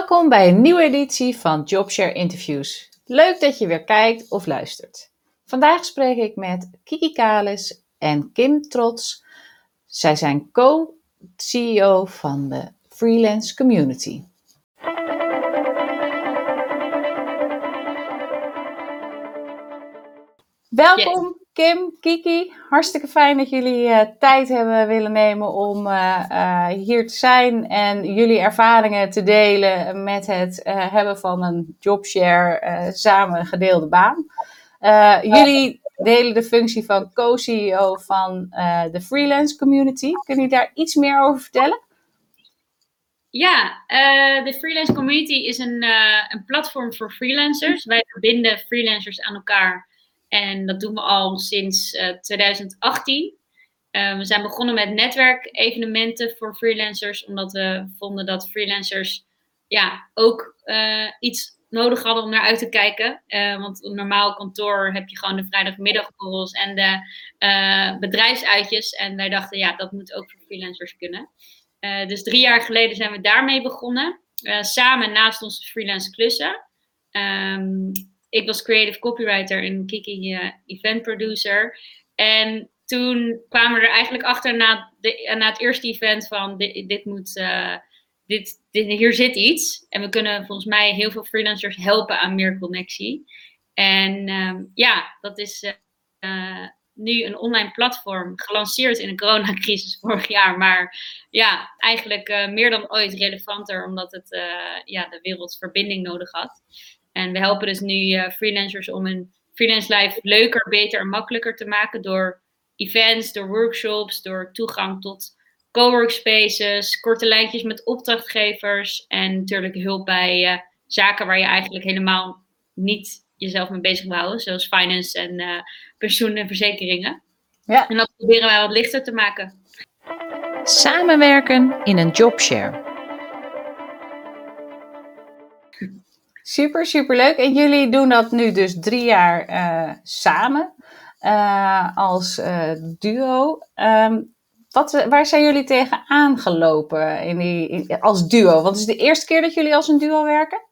Welkom bij een nieuwe editie van Jobshare Interviews. Leuk dat je weer kijkt of luistert. Vandaag spreek ik met Kiki Kalis en Kim Trots. Zij zijn co-CEO van de Freelance Community. Welkom Kim, Kiki, hartstikke fijn dat jullie uh, tijd hebben willen nemen om uh, uh, hier te zijn en jullie ervaringen te delen met het hebben van een jobshare samen gedeelde baan. jullie delen de functie van co-CEO van de freelance community. Kun je daar iets meer over vertellen? Ja, de freelance community is een, een platform voor freelancers. Wij verbinden freelancers aan elkaar en dat doen we al sinds 2018. Uh, eh, we zijn begonnen met netwerkevenementen voor freelancers, omdat we vonden dat freelancers ja, ook uh, iets nodig hadden om naar uit te kijken. Want een normaal kantoor heb je gewoon de vrijdagmiddagborrels en de bedrijfsuitjes. En wij dachten, ja, dat moet ook voor freelancers kunnen. dus drie jaar geleden zijn we daarmee begonnen. samen naast onze freelance klussen. Um, ik was creative copywriter en Kiki uh, event producer. En toen kwamen we er eigenlijk achter na, de, na het eerste event van dit, moet, uh, dit, hier zit iets. En we kunnen volgens mij heel veel freelancers helpen aan meer connectie. En um, ja, dat is uh, nu een online platform gelanceerd in de coronacrisis vorig jaar. Maar ja, eigenlijk meer dan ooit relevanter, omdat het ja, de wereld verbinding nodig had. En we helpen dus nu uh, freelancers om hun freelance life leuker, beter en makkelijker te maken door events, door workshops, door toegang tot coworkspaces, korte lijntjes met opdrachtgevers en natuurlijk hulp bij uh, zaken waar je eigenlijk helemaal niet jezelf mee bezig wil houden, zoals finance en uh, pensioen en verzekeringen. Ja. En dat proberen wij wat lichter te maken. Samenwerken in een jobshare. Super, super leuk. En jullie doen dat nu dus drie jaar uh, samen uh, als uh, duo. Um, wat, waar zijn jullie tegen aangelopen in die, als duo? Want is de eerste keer dat jullie als een duo werken?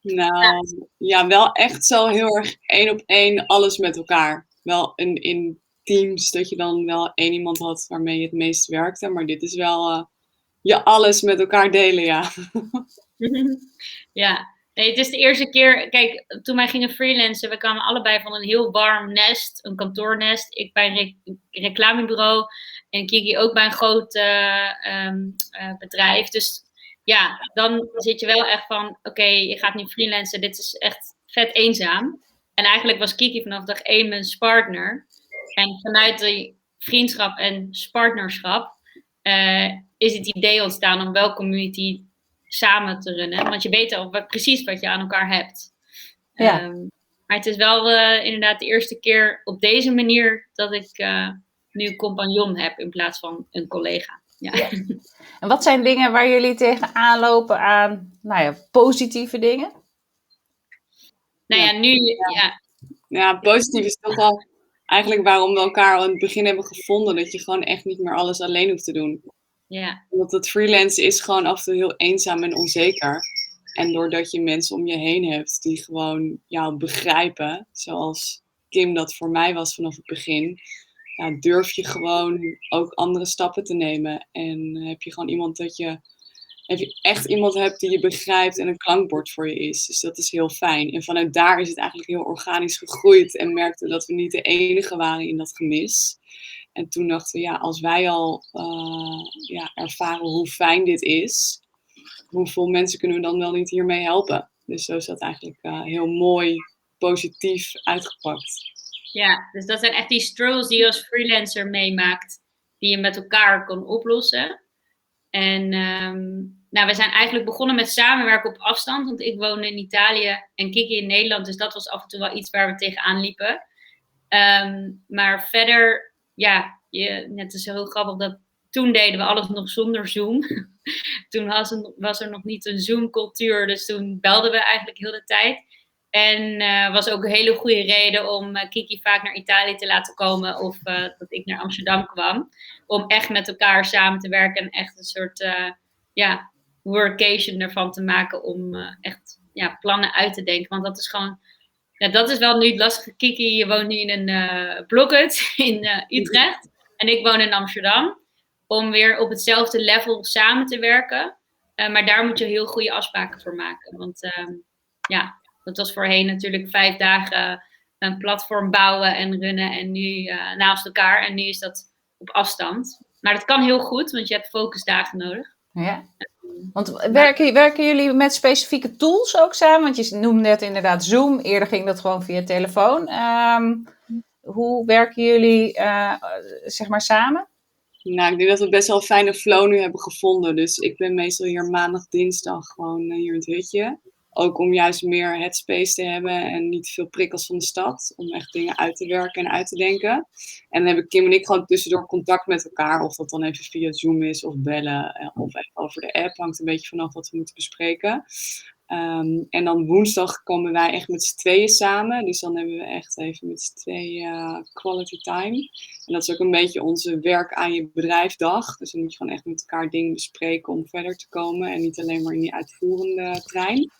Nou, ja, wel echt zo heel erg één op één alles met elkaar. Wel in, in teams dat je dan wel één iemand had waarmee je het meest werkte. Maar dit is wel je alles met elkaar delen, ja. ja, het is de eerste keer. Kijk, toen wij gingen freelancen, we kwamen allebei van een heel warm nest, een kantoornest. Ik bij een reclamebureau en Kiki ook bij een groot uh, um, uh, bedrijf. Dus ja, dan zit je wel echt van: oké, je gaat nu freelancen, dit is echt vet eenzaam. En eigenlijk was Kiki vanaf dag één mijn partner. En vanuit die vriendschap en partnerschap uh, is het idee ontstaan om wel community samen te runnen. Want je weet al wat, precies wat je aan elkaar hebt. Ja. Um, maar het is wel uh, inderdaad de eerste keer op deze manier dat ik uh, nu een compagnon heb in plaats van een collega. Ja. ja. En wat zijn dingen waar jullie tegen aanlopen aan nou ja, positieve dingen? Nou ja, nu. Ja, ja positief is toch wel eigenlijk waarom we elkaar al in het begin hebben gevonden. Dat je gewoon echt niet meer alles alleen hoeft te doen. Ja. Want het freelance is gewoon af en toe heel eenzaam en onzeker. En doordat je mensen om je heen hebt die gewoon jou begrijpen, zoals Kim dat voor mij was vanaf het begin, durf je gewoon ook andere stappen te nemen. En heb je gewoon iemand dat je, heb je echt iemand hebt die je begrijpt en een klankbord voor je is. Dus dat is heel fijn. En vanuit daar is het eigenlijk heel organisch gegroeid en merkte dat we niet de enige waren in dat gemis. En toen dachten we, ja, als wij al uh, ja, ervaren hoe fijn dit is, hoeveel mensen kunnen we dan wel niet hiermee helpen? Dus zo is dat eigenlijk uh, heel mooi, positief uitgepakt. Ja, dus dat zijn echt die struggles die je als freelancer meemaakt, die je met elkaar kan oplossen. En um, nou, we zijn eigenlijk begonnen met samenwerken op afstand, want ik woonde in Italië en Kiki in Nederland, dus dat was af en toe wel iets waar we tegenaan liepen. Um, maar verder ja, je, net is heel grappig dat toen deden we alles nog zonder Zoom. toen was er, nog niet een Zoom-cultuur, dus toen belden we eigenlijk heel de tijd. En uh, was ook een hele goede reden om uh, Kiki vaak naar Italië te laten komen of uh, dat ik naar Amsterdam kwam. Om echt met elkaar samen te werken en echt een soort ja, workation ervan te maken om echt ja, plannen uit te denken. Want dat is gewoon, ja, dat is wel nu het lastige. Kiki, je woont nu in een uh, blockhut in Utrecht en ik woon in Amsterdam. Om weer op hetzelfde level samen te werken. maar daar moet je heel goede afspraken voor maken. Want ehm, ja, dat was voorheen natuurlijk vijf dagen een platform bouwen en runnen en nu naast elkaar. En nu is dat op afstand. Maar dat kan heel goed, want je hebt focusdagen nodig. Ja. Want werken, werken jullie met specifieke tools ook samen? Want je noemde net inderdaad Zoom. Eerder ging dat gewoon via telefoon. Ehm, hoe werken jullie uh, zeg maar samen? Nou, ik denk dat we best wel een fijne flow nu hebben gevonden. Dus ik ben meestal hier maandag, dinsdag gewoon hier in het hutje. Ook om juist meer headspace te hebben en niet veel prikkels van de stad. Om echt dingen uit te werken en uit te denken. En dan hebben Kim en ik gewoon tussendoor contact met elkaar. Of dat dan even via Zoom is of bellen. Eh, of even over de app. Hangt een beetje vanaf wat we moeten bespreken. Ehm, en dan woensdag komen wij echt met z'n tweeën samen. Dus dan hebben we echt even met z'n tweeën uh, quality time. En dat is ook een beetje onze werk aan je bedrijfdag. Dus dan moet je gewoon echt met elkaar dingen bespreken om verder te komen. En niet alleen maar in die uitvoerende trein.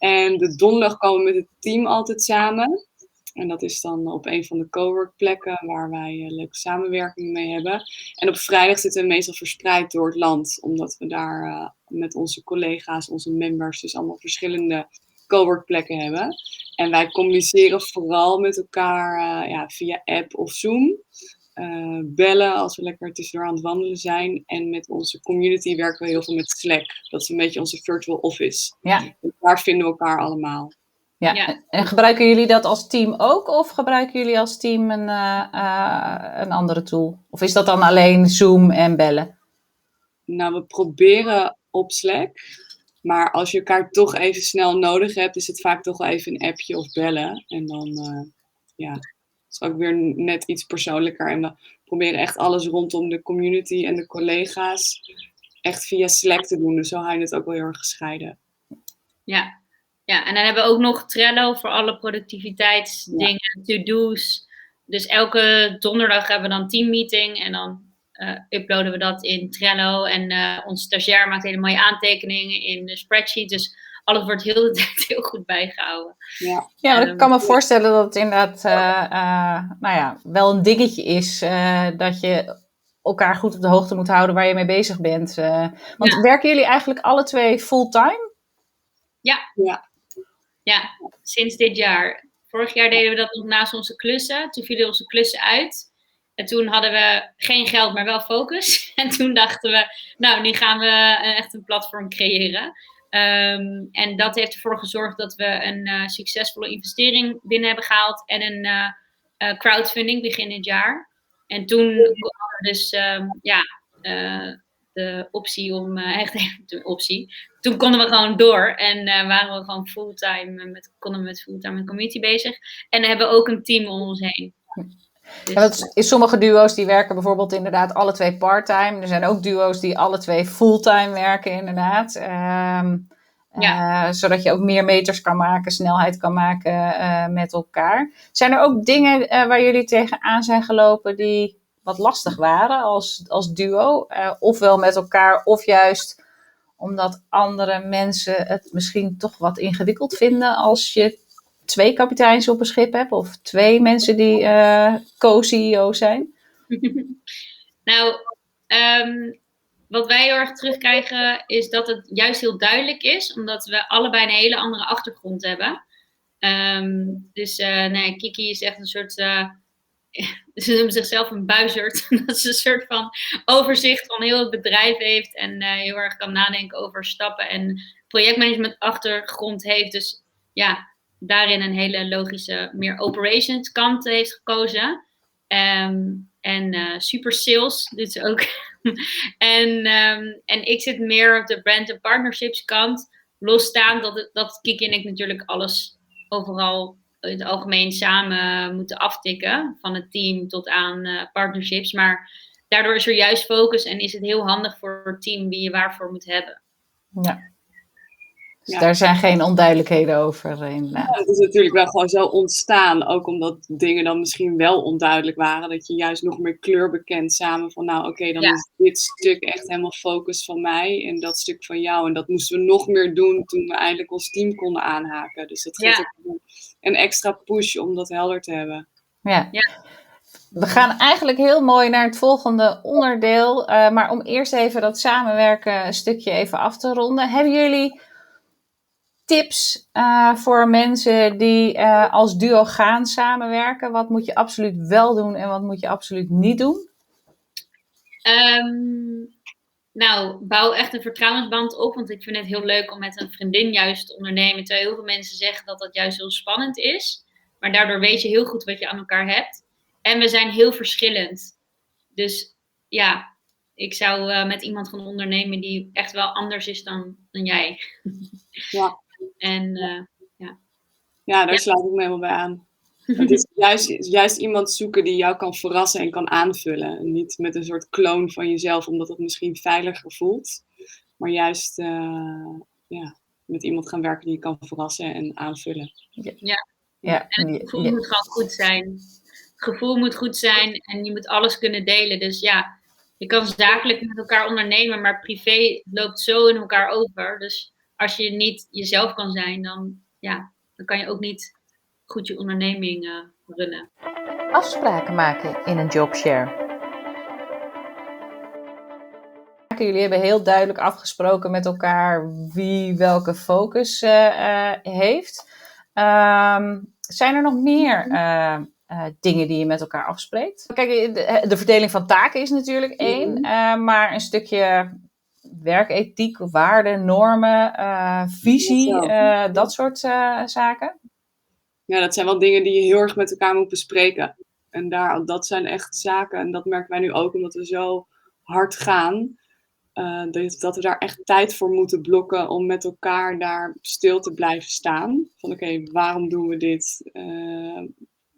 En de donderdag komen we met het team altijd samen. En dat is dan op een van de coworkplekken waar wij uh, leuke samenwerking mee hebben. En op vrijdag zitten we meestal verspreid door het land, omdat we daar uh, met onze collega's, onze members, dus allemaal verschillende coworkplekken hebben. En wij communiceren vooral met elkaar uh, ja, via app of Zoom. Uh, bellen als we lekker tussendoor aan het wandelen zijn. En met onze community werken we heel veel met Slack. Dat is een beetje onze virtual office. Ja. En daar vinden we elkaar allemaal. Ja. ja. En gebruiken jullie dat als team ook? Of gebruiken jullie als team een, uh, uh, een andere tool? Of is dat dan alleen Zoom en bellen? Nou, we proberen op Slack. Maar als je elkaar toch even snel nodig hebt, is het vaak toch wel even een appje of bellen. En dan, ja, is ook weer net iets persoonlijker. En we proberen echt alles rondom de community en de collega's echt via Slack te doen. Dus zo hou je het ook wel heel erg gescheiden. Ja, ja en dan hebben we ook nog Trello voor alle productiviteitsdingen, to-do's. Dus elke donderdag hebben we dan teammeeting en dan uh, uploaden we dat in Trello. En uh, onze stagiair maakt hele mooie aantekeningen in de spreadsheet. Dus alles wordt heel de tijd heel goed bijgehouden. Ja, ja ik kan me ehm, voorstellen dat het inderdaad uh, nou ja, wel een dingetje is uh, dat je elkaar goed op de hoogte moet houden waar je mee bezig bent. want werken jullie eigenlijk alle twee fulltime? Ja. ja. Ja, sinds dit jaar. Vorig jaar deden we dat nog naast onze klussen. Toen vielen onze klussen uit. En toen hadden we geen geld, maar wel focus. En toen dachten we, nou, nu gaan we echt een platform creëren. Um, en dat heeft ervoor gezorgd dat we een uh, succesvolle investering binnen hebben gehaald en een uh, uh, crowdfunding begin dit jaar. En toen hadden we dus um, ja, de optie om, echt de optie. Toen konden we gewoon door en waren we gewoon fulltime met, konden we met fulltime een community bezig. En hebben we ook een team om ons heen. Dus, ja, is, sommige duo's die werken bijvoorbeeld inderdaad alle twee parttime. Er zijn ook duo's die alle twee fulltime werken inderdaad. Ehm, ja. Uh, zodat je ook meer meters kan maken, snelheid kan maken uh, met elkaar. Zijn er ook dingen uh, waar jullie tegenaan zijn gelopen die wat lastig waren als, als duo? ofwel met elkaar, of juist omdat andere mensen het misschien toch wat ingewikkeld vinden als je twee kapiteins op een schip hebt of twee mensen die uh, co-CEO zijn? nou, um, wat wij heel erg terugkrijgen is dat het juist heel duidelijk is, omdat we allebei een hele andere achtergrond hebben. Um, dus uh, Kiki is echt een soort. Uh, ze noemen zichzelf een buizerd. dat ze een soort van overzicht van heel het bedrijf heeft en heel erg kan nadenken over stappen en projectmanagement achtergrond heeft. Dus ja, daarin een hele logische, meer operations kant heeft gekozen. Um, en uh, super sales doet ze ook. en, um, en ik zit meer op de brand en partnerships kant. Losstaan dat, dat Kiki en ik natuurlijk alles overal in het algemeen samen moeten aftikken. Van het team tot aan uh, partnerships. Maar daardoor is er juist focus en is het heel handig voor het team wie je waarvoor moet hebben. Ja. Dus daar zijn geen onduidelijkheden over. In, ja, het is natuurlijk wel gewoon zo ontstaan. Ook omdat dingen dan misschien wel onduidelijk waren. Dat je juist nog meer kleur bekent samen. Van nou oké, dan is dit stuk echt helemaal focus van mij. En dat stuk van jou. En dat moesten we nog meer doen toen we eindelijk ons team konden aanhaken. Dus dat geeft ook een extra push om dat helder te hebben. Ja. ja. We gaan eigenlijk heel mooi naar het volgende onderdeel. Uh, maar om eerst even dat samenwerken stukje even af te ronden. Hebben jullie tips uh, voor mensen die uh, als duo gaan samenwerken? Wat moet je absoluut wel doen en wat moet je absoluut niet doen? Um, nou, bouw echt een vertrouwensband op. Want ik vind het heel leuk om met een vriendin juist te ondernemen. Terwijl heel veel mensen zeggen dat dat juist heel spannend is. Maar daardoor weet je heel goed wat je aan elkaar hebt. En we zijn heel verschillend. Dus ja, ik zou uh, met iemand gaan ondernemen die echt wel anders is dan, dan jij. Ja. En uh, ja. Ja, daar ja. sluit ik me helemaal bij aan. Het is juist, juist iemand zoeken die jou kan verrassen en kan aanvullen. En niet met een soort kloon van jezelf, omdat het misschien veiliger voelt. Maar juist uh, ja, met iemand gaan werken die je kan verrassen en aanvullen. Ja, ja. ja. en het gevoel ja. moet gewoon goed zijn. Het gevoel moet goed zijn en je moet alles kunnen delen. Dus ja, je kan zakelijk met elkaar ondernemen, maar privé loopt zo in elkaar over. Dus als je niet jezelf kan zijn, dan, ja, dan kan je ook niet goed je onderneming uh, runnen. Afspraken maken in een jobshare. Jullie hebben heel duidelijk afgesproken met elkaar wie welke focus uh, uh, heeft. Um, zijn er nog meer dingen die je met elkaar afspreekt? Kijk, de, de verdeling van taken is natuurlijk één, maar een stukje werkethiek, waarden, normen, visie, dat soort zaken ja, dat zijn wel dingen die je heel erg met elkaar moet bespreken. En daar, dat zijn echt zaken, en dat merken wij nu ook, omdat we zo hard gaan, dat, dat, we daar echt tijd voor moeten blokken om met elkaar daar stil te blijven staan. Van oké, waarom doen we dit?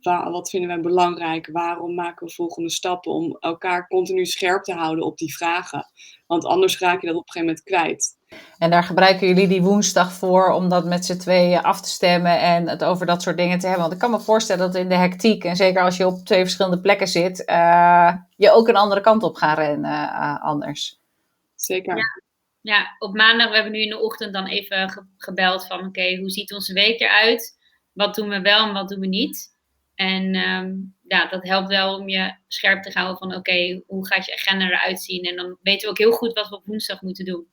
Waar, wat vinden wij belangrijk? Waarom maken we volgende stappen? Om elkaar continu scherp te houden op die vragen. Want anders raak je dat op een gegeven moment kwijt. En daar gebruiken jullie die woensdag voor om dat met z'n tweeën af te stemmen en het over dat soort dingen te hebben. Want ik kan me voorstellen dat in de hectiek, en zeker als je op twee verschillende plekken zit, uh, je ook een andere kant op gaat rennen uh, anders. Zeker. Ja. ja. op maandag, we hebben nu in de ochtend dan even ge gebeld van oké, okay, hoe ziet onze week eruit? Wat doen we wel en wat doen we niet? En um, ja, dat helpt wel om je scherp te houden van oké, okay, hoe gaat je agenda eruit zien? En dan weten we ook heel goed wat we op woensdag moeten doen.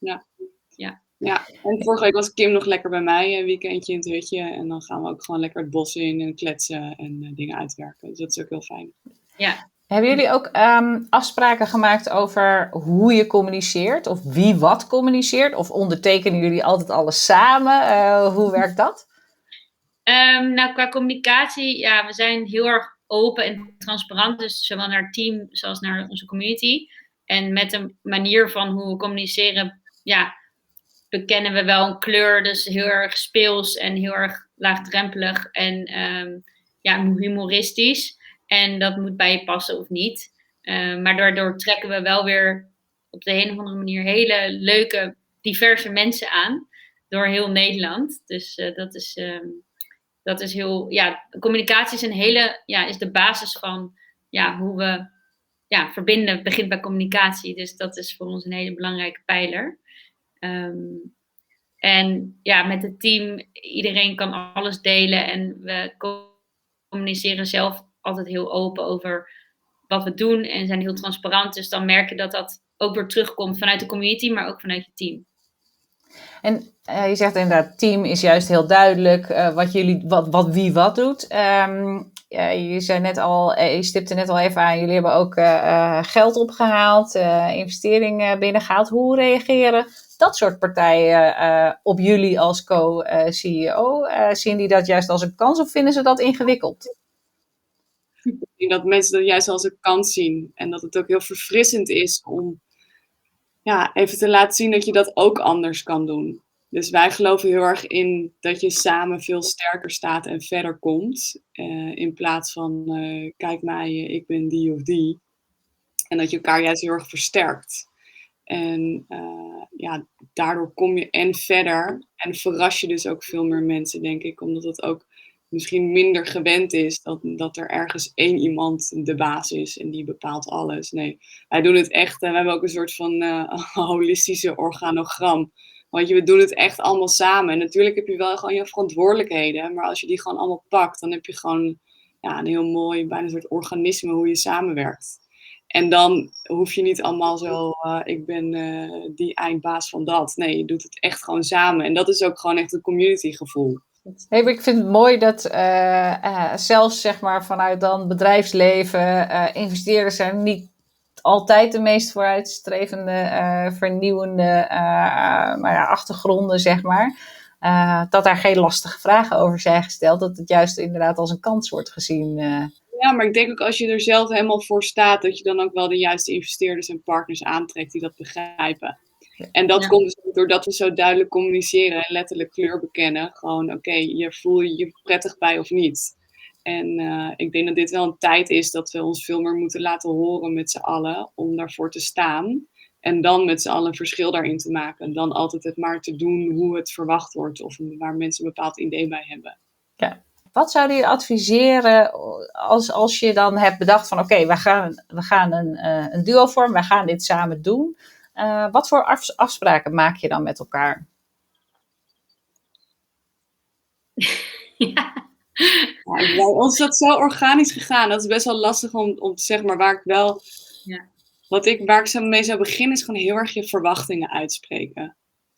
Ja. Ja. Ja, en vorige week was Kim nog lekker bij mij, een weekendje in het hutje. En dan gaan we ook gewoon lekker het bos in en kletsen en uh, dingen uitwerken. Dus dat is ook heel fijn. Ja. Hebben jullie ook um, afspraken gemaakt over hoe je communiceert? Of wie wat communiceert? Of ondertekenen jullie altijd alles samen? Uh, hoe werkt dat? Um, nou, qua communicatie, ja, we zijn heel erg open en transparant. Dus zowel naar het team zoals naar onze community. En met de manier van hoe we communiceren, ja, bekennen we wel een kleur. Dus heel erg speels en heel erg laagdrempelig en um, ja, humoristisch. En dat moet bij je passen of niet. Uh, maar daardoor trekken we wel weer op de een of andere manier hele leuke, diverse mensen aan. Door heel Nederland. Dus uh, dat is... dat is heel, ja, communicatie is een hele, ja, is de basis van ja, hoe we ja, verbinden, begint bij communicatie. Dus dat is voor ons een hele belangrijke pijler. Um, en ja, met het team, iedereen kan alles delen en we communiceren zelf altijd heel open over wat we doen en zijn heel transparant. Dus dan merk je dat dat ook weer terugkomt vanuit de community, maar ook vanuit je team. En uh, je zegt inderdaad, team is juist heel duidelijk uh, wat jullie, wat, wat wie wat doet. Ja, je zei net al, eh, je stipte net al even aan, jullie hebben ook geld opgehaald, investeringen binnengehaald. Hoe reageren dat soort partijen op jullie als co-CEO? zien die dat juist als een kans of vinden ze dat ingewikkeld? Ik denk dat mensen dat juist als een kans zien en dat het ook heel verfrissend is om ja, even te laten zien dat je dat ook anders kan doen. Dus wij geloven heel erg in dat je samen veel sterker staat en verder komt. Uh, in plaats van uh, kijk mij, ik ben die of die. En dat je elkaar juist heel erg versterkt. En uh, ja, daardoor kom je en verder en verras je dus ook veel meer mensen, denk ik. Omdat het ook misschien minder gewend is dat, dat er ergens één iemand de baas is en die bepaalt alles. Nee, wij doen het echt. En we hebben ook een soort van uh, holistische organogram. Want je, we doen het echt allemaal samen. En natuurlijk heb je wel gewoon je verantwoordelijkheden. Maar als je die gewoon allemaal pakt, dan heb je gewoon ja, een heel mooi, bijna een soort organisme hoe je samenwerkt. En dan hoef je niet allemaal zo, uh, ik ben die eindbaas van dat. Nee, je doet het echt gewoon samen. En dat is ook gewoon echt een community gevoel. Hey, ik vind het mooi dat uh, zelfs zeg maar, vanuit dan bedrijfsleven investeerders zijn niet altijd de meest vooruitstrevende, vernieuwende maar ja, achtergronden, zeg maar. dat daar geen lastige vragen over zijn gesteld. Dat het juist inderdaad als een kans wordt gezien. Ja, maar ik denk ook als je er zelf helemaal voor staat, dat je dan ook wel de juiste investeerders en partners aantrekt die dat begrijpen. En dat komt dus doordat we zo duidelijk communiceren en letterlijk kleur bekennen. Gewoon, oké, je voel je je prettig bij of niet. En uh, ik denk dat dit wel een tijd is dat we ons veel meer moeten laten horen met z'n allen om daarvoor te staan. En dan met z'n allen een verschil daarin te maken. Dan altijd het maar te doen hoe het verwacht wordt of waar mensen een bepaald idee bij hebben. Ja, wat zou je adviseren als, als je dan hebt bedacht van oké, we gaan, we gaan een, uh, een duo vormen, we gaan dit samen doen. Uh, wat voor afspraken maak je dan met elkaar? ja. ja. bij ons is dat zo organisch gegaan. Dat is best wel lastig om, om te zeggen, maar waar ik wel. Ja. Wat ik, waar ik mee zou beginnen, is gewoon heel erg je verwachtingen uitspreken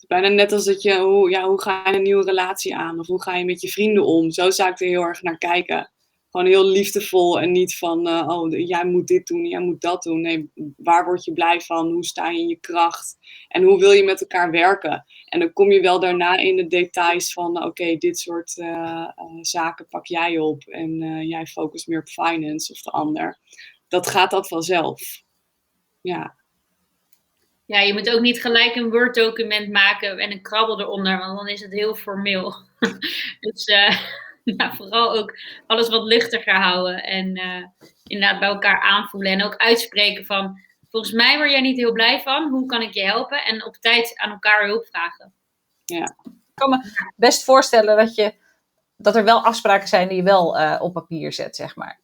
bijna net als dat je, hoe, ja, hoe ga je een nieuwe relatie aan? Of hoe ga je met je vrienden om? Zo zou ik er heel erg naar kijken. Gewoon heel liefdevol en niet van, uh, oh, jij moet dit doen, jij moet dat doen. Nee, waar word je blij van? Hoe sta je in je kracht? En hoe wil je met elkaar werken? En dan kom je wel daarna in de details van, oké, dit soort uh, zaken pak jij op. En jij focust meer op finance of de ander. Dat gaat dat vanzelf. Ja. Ja, je moet ook niet gelijk een Word-document maken en een krabbel eronder, want dan is het heel formeel. dus uh, ja, vooral ook alles wat luchtiger houden en uh, inderdaad bij elkaar aanvoelen en ook uitspreken van, volgens mij word jij niet heel blij van, hoe kan ik je helpen? En op tijd aan elkaar hulp vragen. Ja. Ik kan me best voorstellen dat, je, dat er wel afspraken zijn die je wel uh, op papier zet, zeg maar.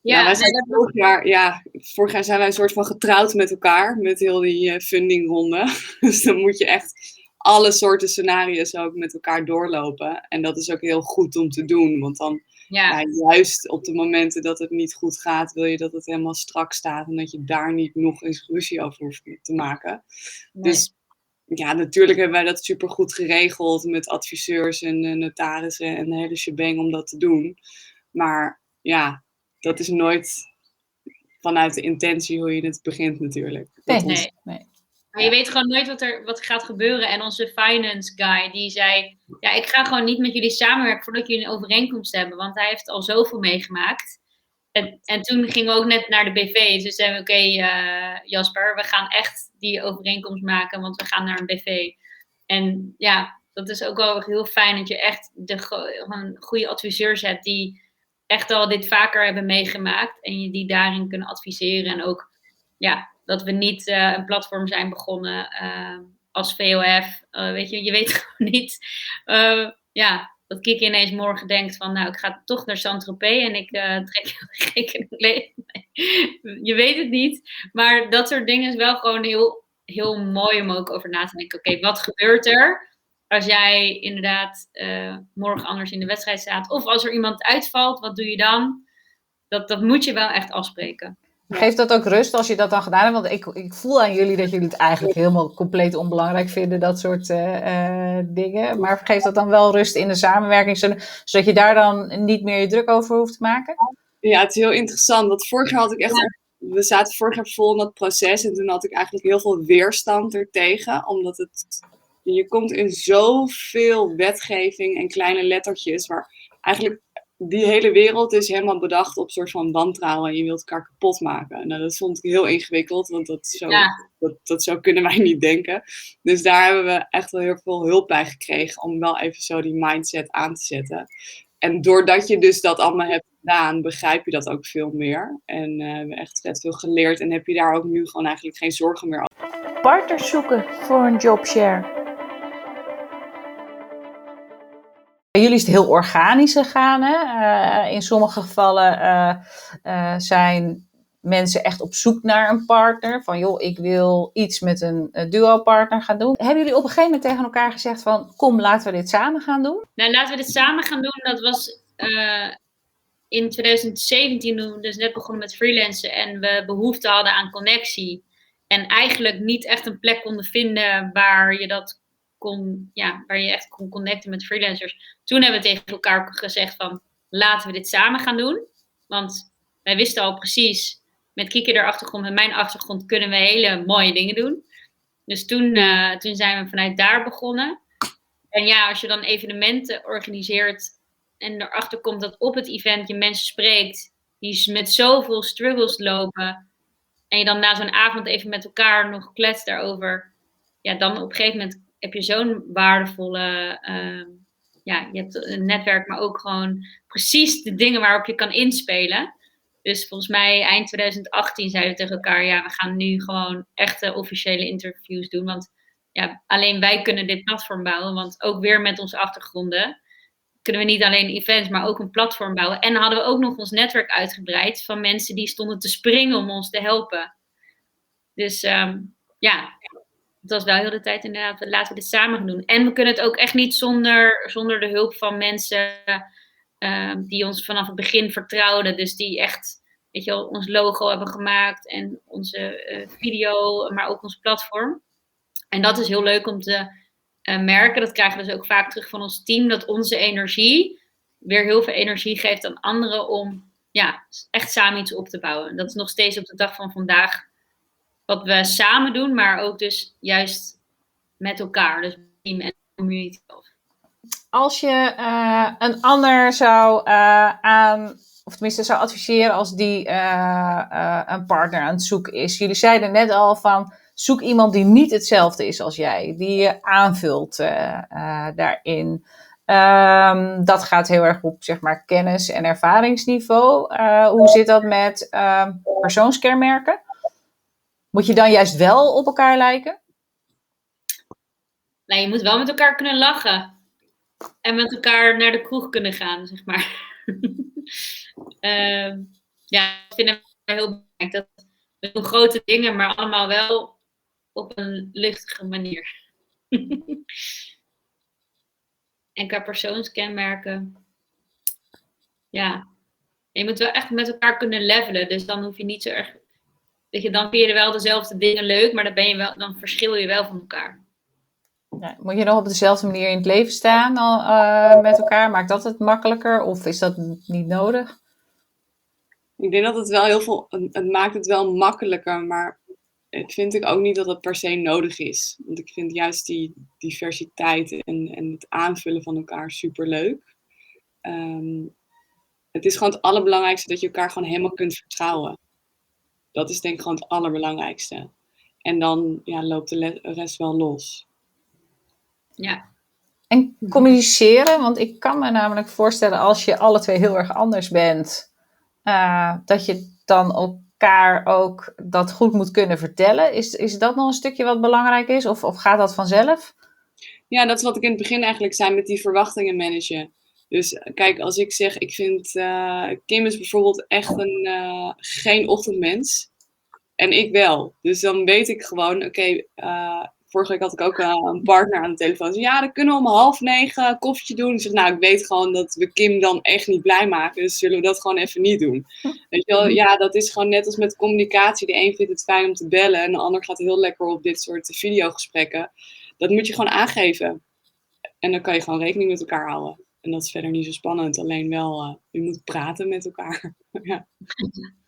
Ja, wij zijn vorig, jaar, ja, vorig jaar zijn wij een soort van getrouwd met elkaar, met heel die uh, fundingronde. dus dan moet je echt alle soorten scenario's ook met elkaar doorlopen. En dat is ook heel goed om te doen, want dan ja. juist op de momenten dat het niet goed gaat, wil je dat het helemaal strak staat en dat je daar niet nog eens ruzie over hoeft te maken. Dus ja, natuurlijk hebben wij dat super goed geregeld met adviseurs en uh, notarissen en de hele shebang om dat te doen. Maar ja, dat is nooit vanuit de intentie hoe je het begint natuurlijk. Nee, nee, nee. Maar je weet gewoon nooit wat er wat gaat gebeuren. En onze finance guy, die zei... Ja, ik ga gewoon niet met jullie samenwerken voordat jullie een overeenkomst hebben. Want hij heeft al zoveel meegemaakt. En, en toen gingen we ook net naar de BV. Dus zeiden we, oké eh, Jasper, we gaan echt die overeenkomst maken. Want we gaan naar een BV. En ja, dat is ook wel heel fijn dat je echt de, een goede adviseur hebt die echt al dit vaker hebben meegemaakt en je die daarin kunnen adviseren. En ook ja, dat we niet uh, een platform zijn begonnen uh, als VOF. Uh, weet je, je weet gewoon niet. ja, dat Kiki ineens morgen denkt van, nou, ik ga toch naar Saint-Tropez en ik trek rekening je weet het niet. Maar dat soort dingen is wel gewoon heel, heel mooi om ook over na te denken. Oké, wat gebeurt er? als jij inderdaad morgen anders in de wedstrijd staat. Of als er iemand uitvalt, wat doe je dan? Dat, dat moet je wel echt afspreken. Geeft dat ook rust als je dat dan gedaan hebt? Want ik, ik voel aan jullie dat jullie het eigenlijk helemaal compleet onbelangrijk vinden, dat soort uh, dingen. Maar geeft dat dan wel rust in de samenwerking, zodat je daar dan niet meer je druk over hoeft te maken? Ja, het is heel interessant. Want vorig jaar had ik echt. We zaten vorig jaar vol in dat proces en toen had ik eigenlijk heel veel weerstand ertegen, omdat het je komt in zoveel wetgeving en kleine lettertjes, waar eigenlijk die hele wereld is helemaal bedacht op een soort van wantrouwen en je wilt elkaar kapot maken. Nou, dat vond ik heel ingewikkeld, want dat zo, dat, dat zo kunnen wij niet denken. Dus daar hebben we echt wel heel veel hulp bij gekregen om wel even zo die mindset aan te zetten. En doordat je dus dat allemaal hebt gedaan, begrijp je dat ook veel meer. En uh, we hebben echt vet veel geleerd en heb je daar ook nu gewoon eigenlijk geen zorgen meer over. partners zoeken voor een jobshare? Jullie is het heel organisch gegaan. Hè? Uh, in sommige gevallen uh, uh, zijn mensen echt op zoek naar een partner. Van joh, ik wil iets met een duo-partner gaan doen. Hebben jullie op een gegeven moment tegen elkaar gezegd van kom, laten we dit samen gaan doen? Nou, laten we dit samen gaan doen. Dat was in 2017 toen we dus net begonnen met freelancen en we behoefte hadden aan connectie. En eigenlijk niet echt een plek konden vinden waar je dat kon, ja, waar je echt kon connecten met freelancers. Toen hebben we tegen elkaar gezegd van laten we dit samen gaan doen. Want wij wisten al precies, met Kiki de achtergrond en mijn achtergrond kunnen we hele mooie dingen doen. Dus toen, uh, toen zijn we vanuit daar begonnen. En ja, als je dan evenementen organiseert en erachter komt dat op het event je mensen spreekt die met zoveel struggles lopen. En je dan na zo'n avond even met elkaar nog kletst daarover. Ja, dan op een gegeven moment heb je zo'n waardevolle. Uh, ja, je hebt een netwerk, maar ook gewoon precies de dingen waarop je kan inspelen. Dus volgens mij eind 2018 zeiden we tegen elkaar: ja, we gaan nu gewoon echte officiële interviews doen. Want ja, alleen wij kunnen dit platform bouwen. Want ook weer met onze achtergronden kunnen we niet alleen events, maar ook een platform bouwen. En hadden we ook nog ons netwerk uitgebreid van mensen die stonden te springen om ons te helpen. Dus um, ja, het was wel heel de tijd inderdaad, laten we dit samen doen. En we kunnen het ook echt niet zonder, zonder de hulp van mensen um, die ons vanaf het begin vertrouwden. Dus die echt, weet je wel, ons logo hebben gemaakt en onze uh, video, maar ook ons platform. En dat is heel leuk om te uh, merken, dat krijgen we dus ook vaak terug van ons team, dat onze energie weer heel veel energie geeft aan anderen om ja, echt samen iets op te bouwen. Dat is nog steeds op de dag van vandaag wat we samen doen, maar ook dus juist met elkaar, dus team en community. Als je uh, een ander zou uh, aan, of tenminste zou adviseren als die uh, een partner aan het zoeken is. Jullie zeiden net al van zoek iemand die niet hetzelfde is als jij, die je aanvult daarin. Um, dat gaat heel erg op zeg maar, kennis- en ervaringsniveau. Hoe zit dat met persoonskenmerken? Moet je dan juist wel op elkaar lijken? Nee, je moet wel met elkaar kunnen lachen. En met elkaar naar de kroeg kunnen gaan, zeg maar. uh, ja, ik vind het heel belangrijk. Dat we doen grote dingen, maar allemaal wel op een luchtige manier. en qua persoonskenmerken, ja, je moet wel echt met elkaar kunnen levelen. Dus dan hoef je niet zo erg, weet je, dan vind je wel dezelfde dingen leuk, maar dan, ben je wel, dan verschil je wel van elkaar. Ja, moet je nog op dezelfde manier in het leven staan uh, met elkaar? Maakt dat het makkelijker of is dat niet nodig? Ik denk dat het wel heel veel, het maakt het wel makkelijker, maar vind ik ook niet dat het per se nodig is. Want ik vind juist die diversiteit en, en het aanvullen van elkaar super leuk. Ehm, het is gewoon het allerbelangrijkste dat je elkaar gewoon helemaal kunt vertrouwen. Dat is denk ik gewoon het allerbelangrijkste. En dan ja, loopt de rest wel los. Ja. En communiceren, want ik kan me namelijk voorstellen als je alle twee heel erg anders bent, uh, dat je dan elkaar ook dat goed moet kunnen vertellen. Is, is dat nog een stukje wat belangrijk is? Of, of gaat dat vanzelf? Ja, dat is wat ik in het begin eigenlijk zei met die verwachtingen managen. Dus kijk, als ik zeg, ik vind uh, Kim is bijvoorbeeld echt een, uh, geen ochtendmens. En ik wel. Dus dan weet ik gewoon, oké, okay, uh, eh, vorige week had ik ook een partner aan de telefoon. Zei, ja, dan kunnen we om half negen koffietje doen. Ik zeg, nou, ik weet gewoon dat we Kim dan echt niet blij maken. Dus zullen we dat gewoon even niet doen. Weet je wel, ja, dat is gewoon net als met communicatie. De een vindt het fijn om te bellen en de ander gaat heel lekker op dit soort videogesprekken. Dat moet je gewoon aangeven. En dan kan je gewoon rekening met elkaar houden. En dat is verder niet zo spannend. Alleen wel, uh, je moet praten met elkaar. ja.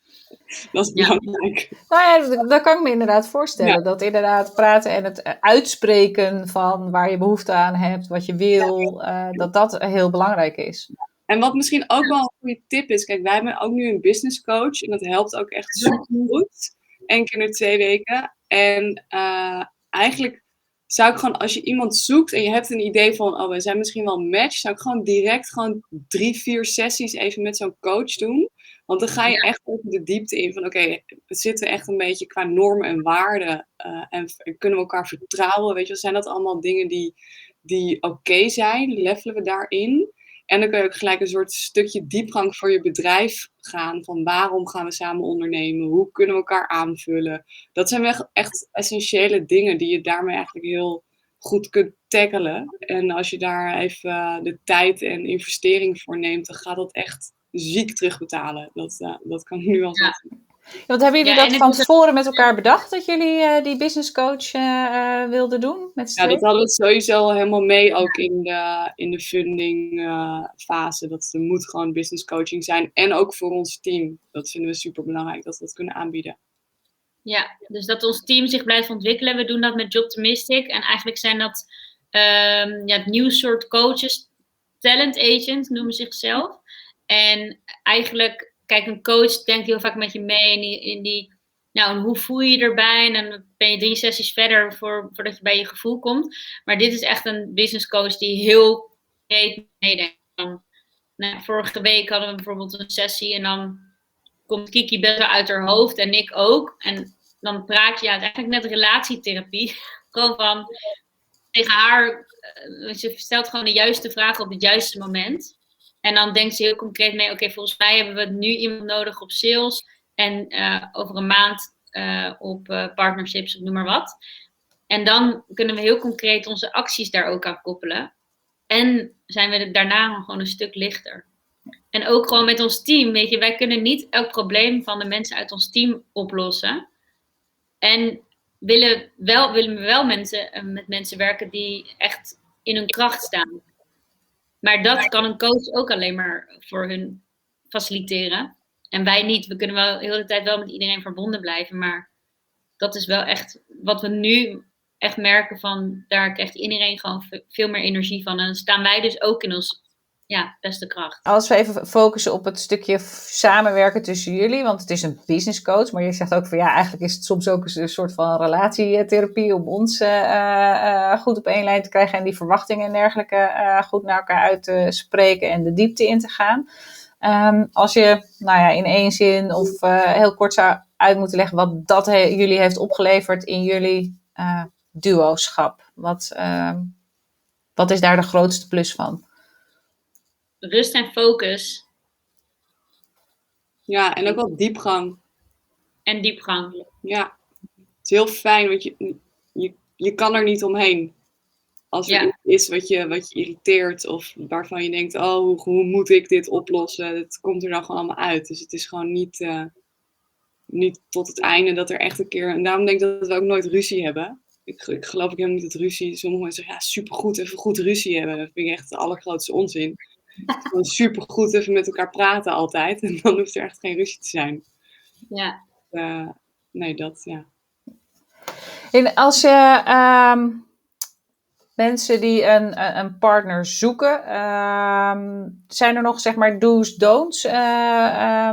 Dat is belangrijk. Nou ja, dat kan ik me inderdaad voorstellen. Dat inderdaad praten en het uitspreken van waar je behoefte aan hebt, wat je wil, uh, dat dat heel belangrijk is. En wat misschien ook wel een goede tip is, kijk, wij hebben ook nu een business coach en dat helpt ook echt super goed. Eén keer in twee weken. En uh, eigenlijk zou ik gewoon, als je iemand zoekt en je hebt een idee van, oh, we zijn misschien wel een match, zou ik gewoon direct gewoon drie, vier sessies even met zo'n coach doen Want dan ga je echt over de diepte in van oké, we zitten echt een beetje qua normen en waarden uh, en, kunnen we elkaar vertrouwen? Weet je, zijn dat allemaal dingen die, die oké zijn? Levelen we daarin? En dan kun je ook gelijk een soort stukje diepgang voor je bedrijf gaan. Van waarom gaan we samen ondernemen? Hoe kunnen we elkaar aanvullen? Dat zijn echt essentiële dingen die je daarmee eigenlijk heel goed kunt tackelen. En als je daar even de tijd en investering voor neemt, dan gaat dat echt ziek terugbetalen. Dat, uh, dat kan ik nu al zeggen. Wat hebben jullie dat van tevoren met elkaar bedacht dat jullie uh, die business coach uh, wilden doen? Met ja, dat hadden we sowieso helemaal mee ook in de, in de funding fase. Dat er moet gewoon business coaching zijn. En ook voor ons team. Dat vinden we super belangrijk dat we dat kunnen aanbieden. Ja, dus dat ons team zich blijft ontwikkelen. We doen dat met Jobtimistic. En eigenlijk zijn dat um, ja, het nieuw soort coaches. Talent agent noemen zichzelf. En eigenlijk, kijk, een coach denkt heel vaak met je mee in die, in die nou, hoe voel je je erbij? En dan ben je drie sessies verder voor, voordat je bij je gevoel komt. Maar dit is echt een business coach die heel breed meedenkt. Nou, vorige week hadden we bijvoorbeeld een sessie en dan komt Kiki best wel uit haar hoofd en ik ook. En dan praat je, ja, eigenlijk net relatietherapie. Gewoon van tegen haar, uh, ze stelt gewoon de juiste vragen op het juiste moment. En dan denkt ze heel concreet mee, oké, volgens mij hebben we nu iemand nodig op sales en uh, over een maand uh, op uh, partnerships of noem maar wat. En dan kunnen we heel concreet onze acties daar ook aan koppelen. En zijn we daarna gewoon een stuk lichter. En ook gewoon met ons team, weet je, wij kunnen niet elk probleem van de mensen uit ons team oplossen. En willen, wel, willen we wel mensen, met mensen werken die echt in hun kracht staan. Maar dat kan een coach ook alleen maar voor hun faciliteren. En wij niet. We kunnen wel de hele tijd wel met iedereen verbonden blijven. Maar dat is wel echt wat we nu echt merken van daar krijgt iedereen gewoon veel meer energie van. En staan wij dus ook in ons ja, beste kracht. Als we even focussen op het stukje samenwerken tussen jullie, want het is een business coach, maar je zegt ook van ja, eigenlijk is het soms ook een soort van relatietherapie om ons uh, uh, goed op één lijn te krijgen en die verwachtingen en dergelijke goed naar elkaar uit te spreken en de diepte in te gaan. Um, als je nou ja, in één zin of heel kort zou uit moeten leggen wat dat jullie heeft opgeleverd in jullie duoschap, wat, ehm, wat is daar de grootste plus van? Rust en focus. Ja, en ook wel diepgang. En diepgang. Ja, het is heel fijn, want je, je, je kan er niet omheen. Als er iets is wat je, wat je irriteert of waarvan je denkt, oh, hoe, hoe moet ik dit oplossen? Het komt er dan gewoon allemaal uit. Dus het is gewoon niet, uh, niet tot het einde dat er echt een keer... En daarom denk ik dat we ook nooit ruzie hebben. Ik, ik geloof ook helemaal niet dat ruzie... Sommige mensen zeggen, ja, supergoed, even goed ruzie hebben. Dat vind ik echt de allergrootste onzin. Gewoon super goed even met elkaar praten altijd. En dan hoeft er echt geen ruzie te zijn. Ja. Uh, nee, dat, ja. En als je uh, mensen die een, een partner zoeken, uh, zijn er nog zeg maar do's, don'ts? Uh,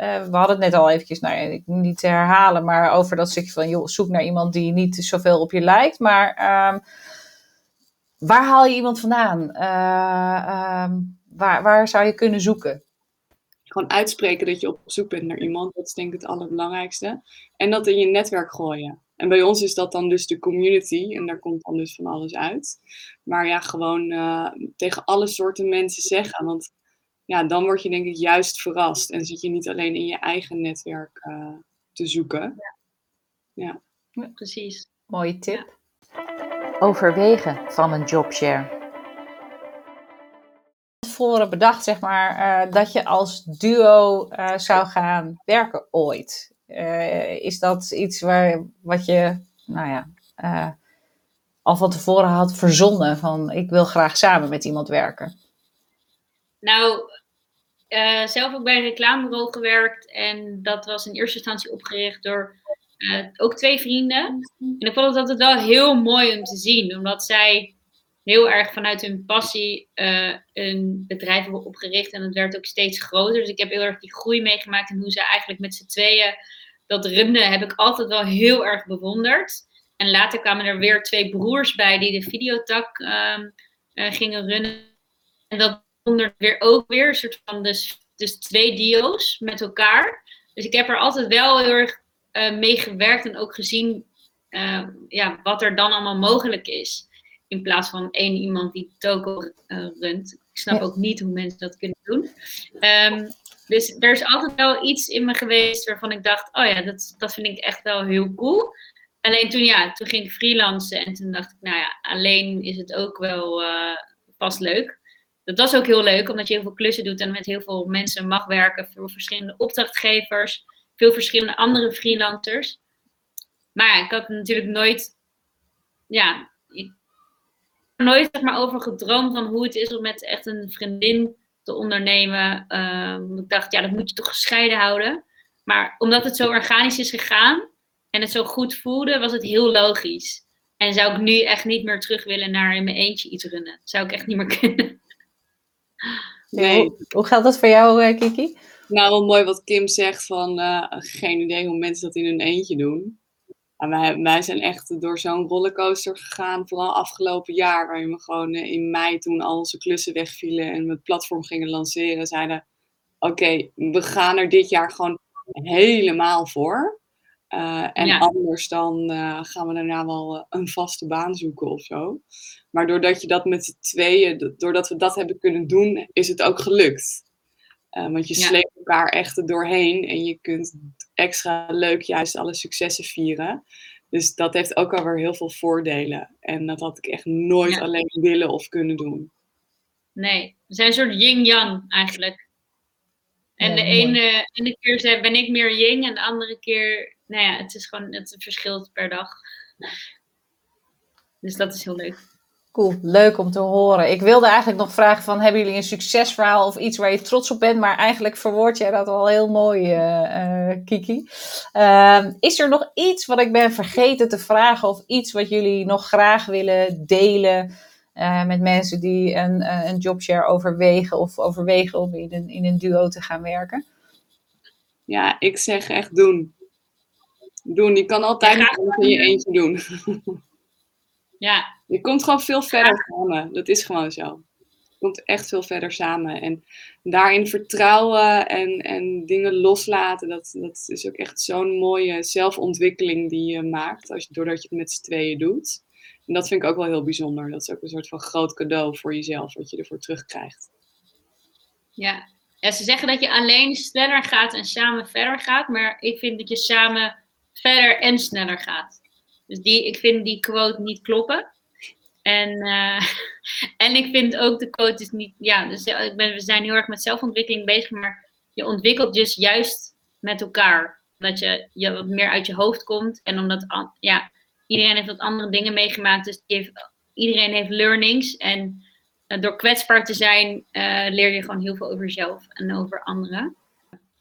we hadden het net al eventjes, nou ik niet te herhalen, maar over dat stukje van joh, zoek naar iemand die niet zoveel op je lijkt. Maar ehm, waar haal je iemand vandaan? Waar, waar zou je kunnen zoeken? Gewoon uitspreken dat je op zoek bent naar iemand. Dat is denk ik het allerbelangrijkste. En dat in je netwerk gooien. En bij ons is dat dan dus de community. En daar komt dan dus van alles uit. Maar ja, gewoon uh, tegen alle soorten mensen zeggen. Want ja, dan word je denk ik juist verrast. En zit je niet alleen in je eigen netwerk uh, te zoeken. Ja. ja. precies. Mooie tip. Ja. Overwegen van een jobshare tevoren bedacht, zeg maar, uh, dat je als duo uh, zou gaan werken ooit? Uh, is dat iets waar, wat je, nou ja, al van tevoren had verzonnen van ik wil graag samen met iemand werken? Nou, zelf ook bij een reclamebureau gewerkt en dat was in eerste instantie opgericht door ook twee vrienden. En ik vond het altijd wel heel mooi om te zien, omdat zij heel erg vanuit hun passie uh, een bedrijf hebben opgericht. En het werd ook steeds groter. Dus ik heb heel erg die groei meegemaakt. En hoe ze eigenlijk met z'n tweeën dat runden, heb ik altijd wel heel erg bewonderd. En later kwamen er weer twee broers bij die de videotak um, uh, gingen runnen. En dat bewonderde weer ook weer een soort van de dus twee deals met elkaar. Dus ik heb er altijd wel heel erg uh, mee gewerkt en ook gezien ja, wat er dan allemaal mogelijk is. In plaats van één iemand die toko uh, runt. Ik snap ook niet hoe mensen dat kunnen doen. Um, dus er is altijd wel iets in me geweest waarvan ik dacht, oh ja, dat, dat vind ik echt wel heel cool. Alleen toen, ja, toen ging ik freelancen en toen dacht ik, nou ja, alleen is het ook wel uh, pas leuk. Dat was ook heel leuk, omdat je heel veel klussen doet en met heel veel mensen mag werken. Veel verschillende opdrachtgevers, veel verschillende andere freelancers. Maar ja, ik had natuurlijk nooit, ja, nooit zeg maar, over gedroomd van hoe het is om met echt een vriendin te ondernemen. Uh, ik dacht, ja, dat moet je toch gescheiden houden. Maar omdat het zo organisch is gegaan en het zo goed voelde, was het heel logisch. En zou ik nu echt niet meer terug willen naar in mijn eentje iets runnen. Zou ik echt niet meer kunnen. Nee. Hoe, hoe gaat dat voor jou, uh, Kiki? Nou, wel mooi wat Kim zegt van uh, geen idee hoe mensen dat in hun eentje doen. Wij, wij, zijn echt door zo'n rollercoaster gegaan, vooral afgelopen jaar, waarin we gewoon uh, in mei toen al onze klussen wegvielen en we het platform gingen lanceren, zeiden oké, okay, we gaan er dit jaar gewoon helemaal voor. Uh, en ja. anders dan uh, gaan we daarna wel uh, een vaste baan zoeken of zo. Maar doordat je dat met z'n tweeën, doordat we dat hebben kunnen doen, is het ook gelukt. want je ja. sleept elkaar echt er doorheen en je kunt extra leuk juist alle successen vieren. Dus dat heeft ook alweer heel veel voordelen. En dat had ik echt nooit ja. alleen willen of kunnen doen. Nee, we zijn een soort yin-yang eigenlijk. En de ene, ene keer ben ik meer yin en de andere keer nou ja, het is gewoon, het verschilt per dag. Dus dat is heel leuk. Cool, leuk om te horen. Ik wilde eigenlijk nog vragen van, hebben jullie een succesverhaal of iets waar je trots op bent? Maar eigenlijk verwoord jij dat al heel mooi, uh, uh, Kiki. Uh, is er nog iets wat ik ben vergeten te vragen of iets wat jullie nog graag willen delen uh, met mensen die een, een jobshare overwegen of overwegen om in een, in een duo te gaan werken? Ja, ik zeg echt doen doen. Je kan altijd ja, alles in je eentje doen. Ja. Je komt gewoon veel verder samen. Dat is gewoon zo. Je komt echt veel verder samen. En daarin vertrouwen en, en dingen loslaten, dat, dat is ook echt zo'n mooie zelfontwikkeling die je maakt, als je, doordat je het met z'n tweeën doet. En dat vind ik ook wel heel bijzonder. Dat is ook een soort van groot cadeau voor jezelf, wat je ervoor terugkrijgt. Ja. ja, ze zeggen dat je alleen sneller gaat en samen verder gaat, maar ik vind dat je samen verder en sneller gaat. Dus die, ik vind die quote niet kloppen. En, uh, en ik vind ook de quote is niet. Ja, dus ik ben, we zijn heel erg met zelfontwikkeling bezig, maar je ontwikkelt dus juist met elkaar. Dat je, je wat meer uit je hoofd komt. En omdat ja, iedereen heeft wat andere dingen meegemaakt. Dus iedereen heeft learnings. En uh, door kwetsbaar te zijn, uh, leer je gewoon heel veel over jezelf en over anderen.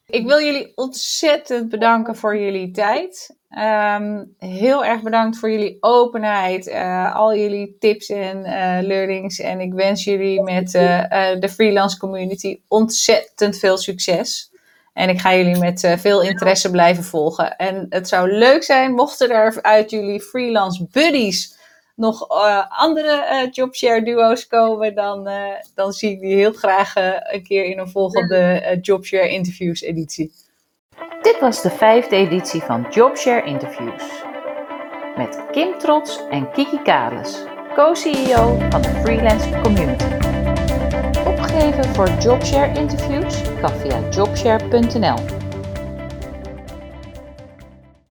Ik wil jullie ontzettend bedanken voor jullie tijd. Um, heel erg bedankt voor jullie openheid, uh, al jullie tips en uh, learnings. En ik wens jullie met uh, de freelance community ontzettend veel succes. En ik ga jullie met veel interesse blijven volgen. En het zou leuk zijn mochten er uit jullie freelance buddies nog uh, andere uh, jobshare duo's komen, dan, uh, dan zie ik die heel graag een keer in een volgende jobshare interviews editie. Dit was de vijfde editie van Jobshare Interviews. Met Kim Trots en Kiki Kales, co-CEO van de Freelance Community. Opgeven voor Jobshare Interviews kan via jobshare.nl.